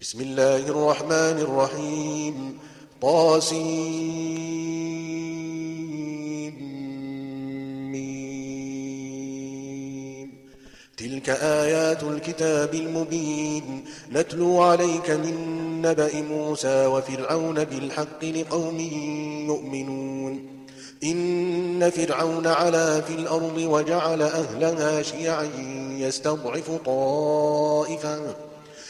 بسم الله الرحمن الرحيم. طاسين تلك آيات الكتاب المبين. نتلو عليك من نبأ موسى وفرعون بالحق لقوم يؤمنون. إن فرعون علا في الأرض وجعل أهلها شيعا يستضعف طائفة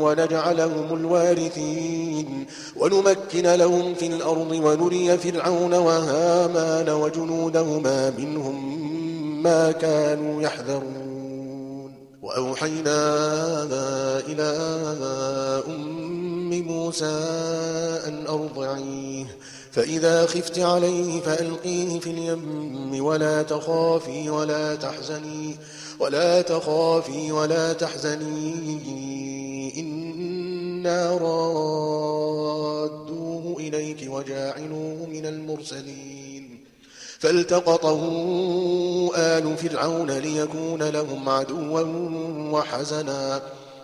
ونجعلهم الوارثين. ونمكن لهم في الأرض ونري فرعون وهامان وجنودهما منهم ما كانوا يحذرون. وأوحينا إلى أم موسى أن أرضعيه. فإذا خفت عليه فألقيه في اليم. ولا تخافي ولا تحزني. ولا تخافي ولا تحزني إنا رادوه إليك وجاعلوه من المرسلين. فالتقطه آل فرعون ليكون لهم عدوا وحزنا.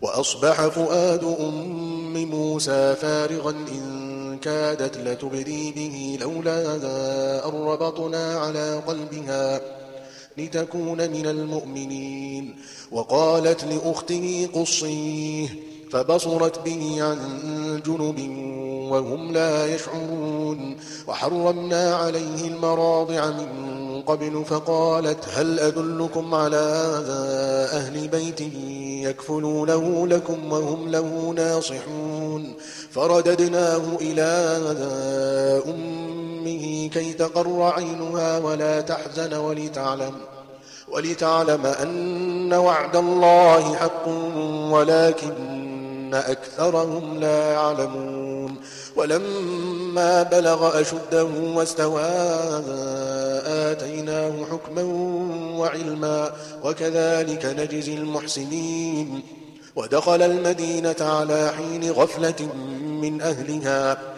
وأصبح فؤاد أم موسى فارغا إن كادت لتبدي به لولا أن ربطنا على قلبها لتكون من المؤمنين. وقالت لأخته قصيه فبصرت به عن جنب وهم لا يشعرون. وحرمنا عليه المراضع من قبل فقالت هل أدلكم على أهل بيت يكفلونه لكم وهم له ناصحون؟ فرددناه إلى أمه كي تقر عينها ولا تحزن ولتعلم ولتعلم أن وعد الله حق ولكن أكثرهم لا يعلمون. ولما بلغ أشده واستوى آتيناه حكما وعلما وكذلك نجزي المحسنين. ودخل المدينة على حين غفلة من أهلها.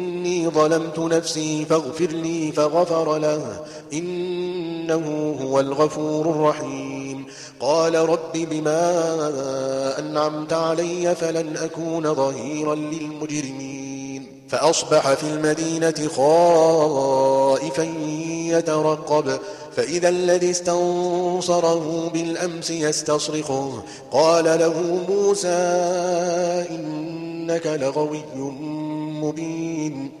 إني ظلمت نفسي فاغفر لي فغفر له إنه هو الغفور الرحيم. قال رب بما أنعمت علي فلن أكون ظهيرا للمجرمين. فأصبح في المدينة خائفا يترقب. فإذا الذي استنصره بالأمس يستصرخه. قال له موسى إنك لغوي مبين.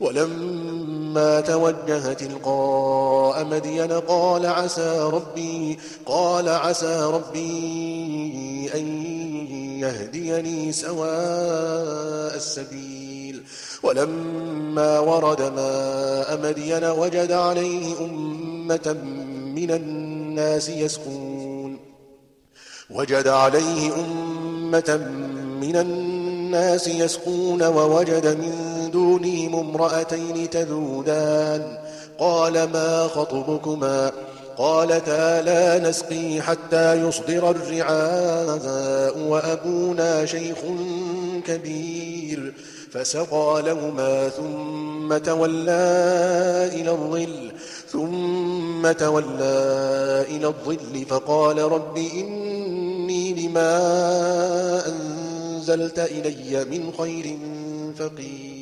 ولما توجه تلقاء مدين قال عسى ربي قال عسى ربي أن يهديني سواء السبيل. ولما ورد ماء مدين وجد عليه أمة من الناس يسكون وجد عليه أمة من الناس يسقون ووجد من دونهم امرأتين تذودان. قال ما خطبكما؟ قالتا لا نسقي حتى يصدر الرعاء وأبونا شيخ كبير. فسقى لهما ثم تولى إلى الظل ثم تولى إلى الظل فقال رب إني لما أنزلت إلي من خير فقير.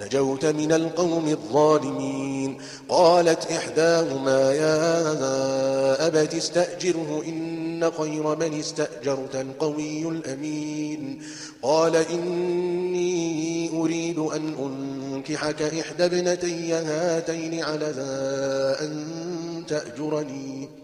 نجوت من القوم الظالمين. قالت إحداهما يا أبت استأجره إن خير من استأجرت القوي الأمين. قال إني أريد أن أنكحك إحدى ابنتي هاتين على أن تأجرني.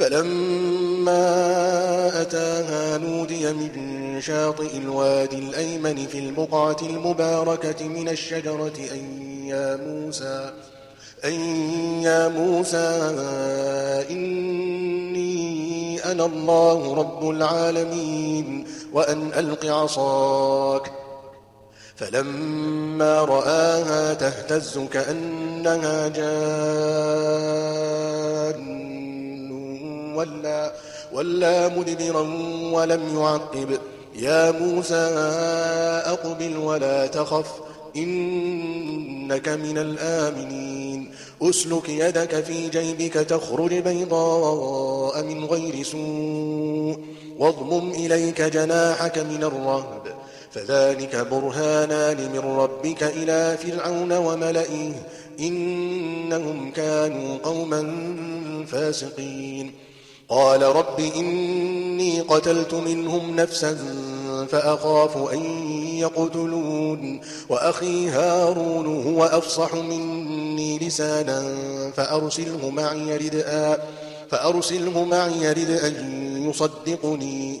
فلما أتاها نودي من شاطئ الوادي الأيمن في البقعة المباركة من الشجرة أن يا موسى أن يا موسى إني أنا الله رب العالمين وأن ألق عصاك. فلما رآها تهتز كأنها جان. ولا, ولا مدبرا ولم يعقب. يا موسى أقبل ولا تخف إنك من الآمنين. أسلك يدك في جيبك تخرج بيضاء من غير سوء. واضمم إليك جناحك من الرهب. فذلك برهانان من ربك إلى فرعون وملئه. إنهم كانوا قوما فاسقين. قال رب إني قتلت منهم نفسا فأخاف أن يقتلون وأخي هارون هو أفصح مني لسانا فأرسله معي ردءا فأرسله معي ردءا يصدقني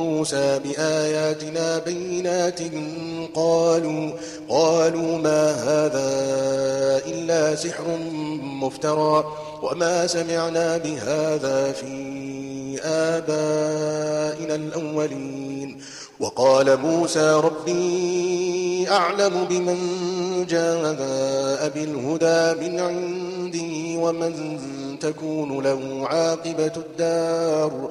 موسى بآياتنا بينات قالوا قالوا ما هذا إلا سحر مفترى وما سمعنا بهذا في آبائنا الأولين. وقال موسى ربي أعلم بمن جاء بالهدى من عندي ومن تكون له عاقبة الدار.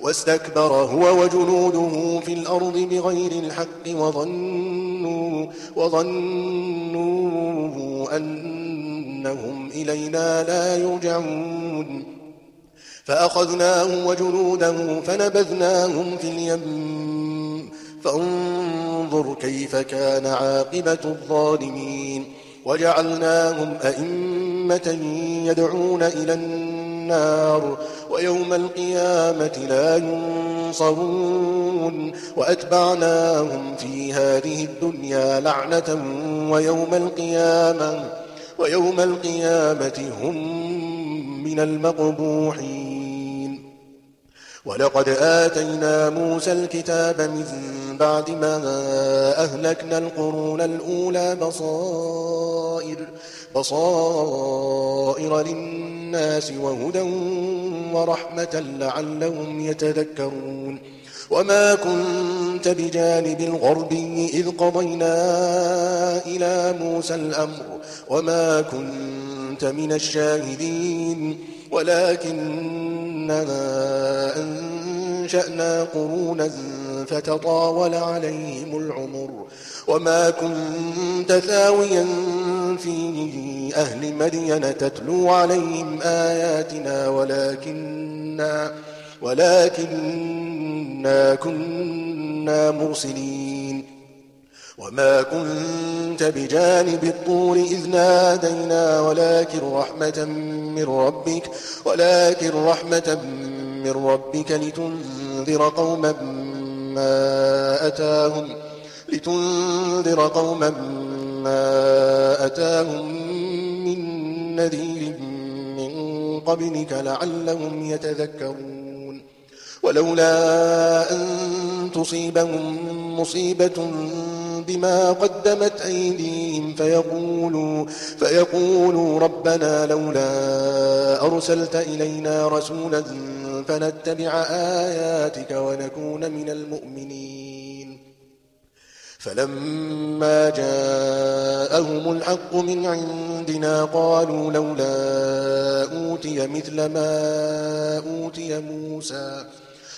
واستكبر هو وجنوده في الأرض بغير الحق وظنوا, وظنوا أنهم إلينا لا يرجعون. فأخذناه وجنوده فنبذناهم في اليم. فانظر كيف كان عاقبة الظالمين. وجعلناهم أئمة يدعون إلى النار. ويوم القيامة لا ينصرون وأتبعناهم في هذه الدنيا لعنة ويوم القيامة ويوم القيامة هم من المقبوحين ولقد آتينا موسى الكتاب من بعد ما أهلكنا القرون الأولى بصائر, بصائر للناس وهدى ورحمة لعلهم يتذكرون. وما كنت بجانب الغرب إذ قضينا إلى موسى الأمر وما كنت من الشاهدين. ولكننا أنشأنا قرونا فتطاول عليهم العمر وما كنت ثاويا في أهل مدين تتلو عليهم آياتنا ولكننا ولكننا كنا مرسلين. وما كنت بجانب الطور إذ نادينا ولكن رحمة من ربك ولكن رحمة من ربك لتنذر قوما ما أتاهم لتنذر قوما ما أتاهم من نذير من قبلك لعلهم يتذكرون ولولا أن تصيبهم مصيبة بما قدمت أيديهم فيقولوا, فيقولوا ربنا لولا أرسلت إلينا رسولا فنتبع آياتك ونكون من المؤمنين. فلما جاءهم الحق من عندنا قالوا لولا أوتي مثل ما أوتي موسى.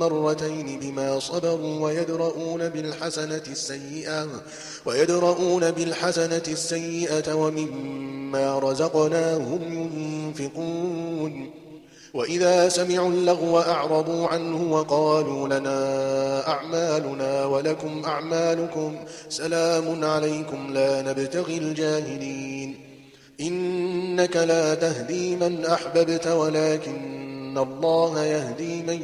مرتين بما صبروا ويدرؤون بالحسنة السيئة ويدرؤون بالحسنة السيئة ومما رزقناهم ينفقون. وإذا سمعوا اللغو أعرضوا عنه وقالوا لنا أعمالنا ولكم أعمالكم سلام عليكم لا نبتغي الجاهلين. إنك لا تهدي من أحببت ولكن الله يهدي من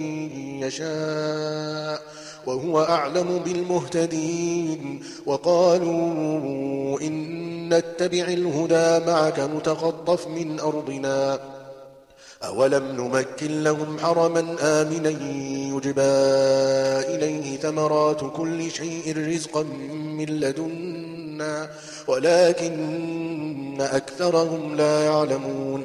يشاء وهو أعلم بالمهتدين وقالوا إن نتبع الهدى معك نتخطف من أرضنا أولم نمكن لهم حرما آمنا يجبى إليه ثمرات كل شيء رزقا من لدن الحسنى ولكن أكثرهم لا يعلمون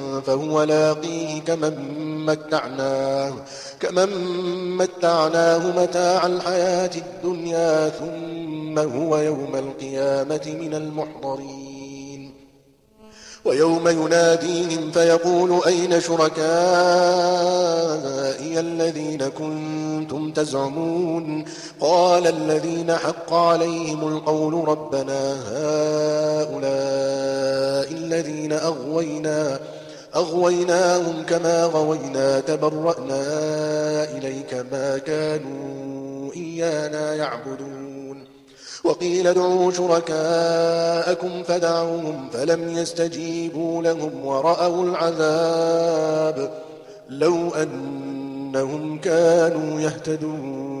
فهو لاقيه كمن متعناه كمن متعناه متاع الحياة الدنيا ثم هو يوم القيامة من المحضرين. ويوم يناديهم فيقول أين شركائي الذين كنتم تزعمون؟ قال الذين حق عليهم القول ربنا هؤلاء الذين أغوينا أغويناهم كما غوينا تبرأنا إليك ما كانوا إيانا يعبدون. وقيل ادعوا شركاءكم فدعوهم فلم يستجيبوا لهم ورأوا العذاب لو أنهم كانوا يهتدون.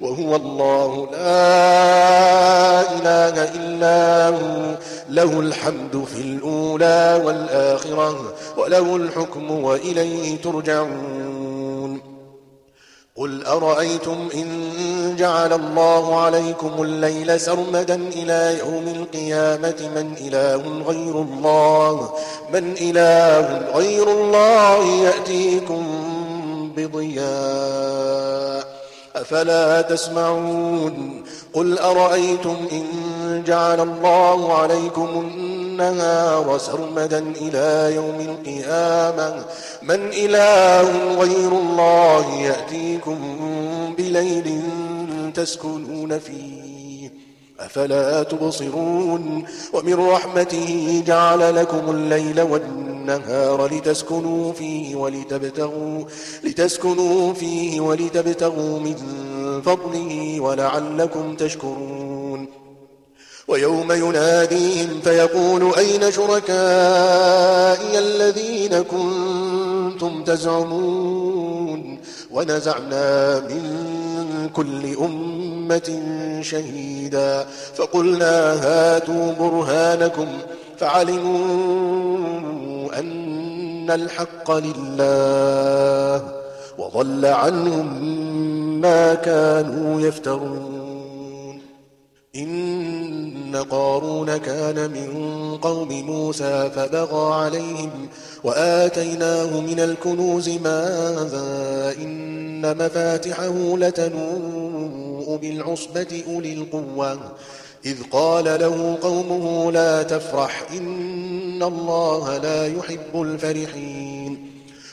وهو الله لا إله إلا هو. له الحمد في الأولى والآخرة وله الحكم وإليه ترجعون. قل أرأيتم إن جعل الله عليكم الليل سرمدا إلى يوم القيامة من إله غير الله؟ من إله غير الله يأتيكم بضياء. أفلا تسمعون قل أرأيتم إن جعل الله عليكم النهار سرمدا إلى يوم القيامة؟ من إله غير الله يأتيكم بليل تسكنون فيه. أفلا تبصرون؟ ومن رحمته جعل لكم الليل والنهار لتسكنوا فيه ولتبتغوا, لتسكنوا فيه ولتبتغوا من فضله ولعلكم تشكرون. ويوم يناديهم فيقول أين شركائي الذين كنتم تزعمون؟ ونزعنا من كل أمة شهيدا. فقلنا هاتوا برهانكم فعلموا أن الحق لله وضل عنهم ما كانوا يفترون. قارون كان من قوم موسى فبغى عليهم وآتيناه من الكنوز ماذا إن مفاتحه لتنوء بالعصبة أولي القوة. إذ قال له قومه لا تفرح إن الله لا يحب الفرحين.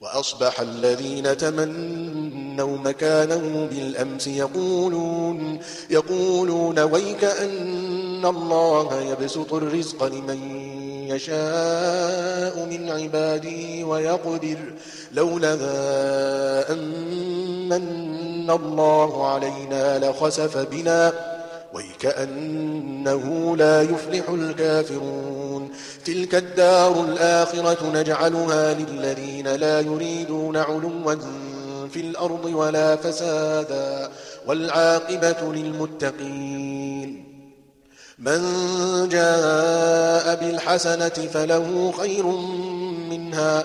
وأصبح الذين تمنوا مكانه بالأمس يقولون يقولون ويك أن الله يبسط الرزق لمن يشاء من عباده ويقدر لولا أن الله علينا لخسف بنا. ويكأنه لا يفلح الكافرون تلك الدار الآخرة نجعلها للذين لا يريدون علوا في الأرض ولا فسادا والعاقبة للمتقين من جاء بالحسنة فله خير منها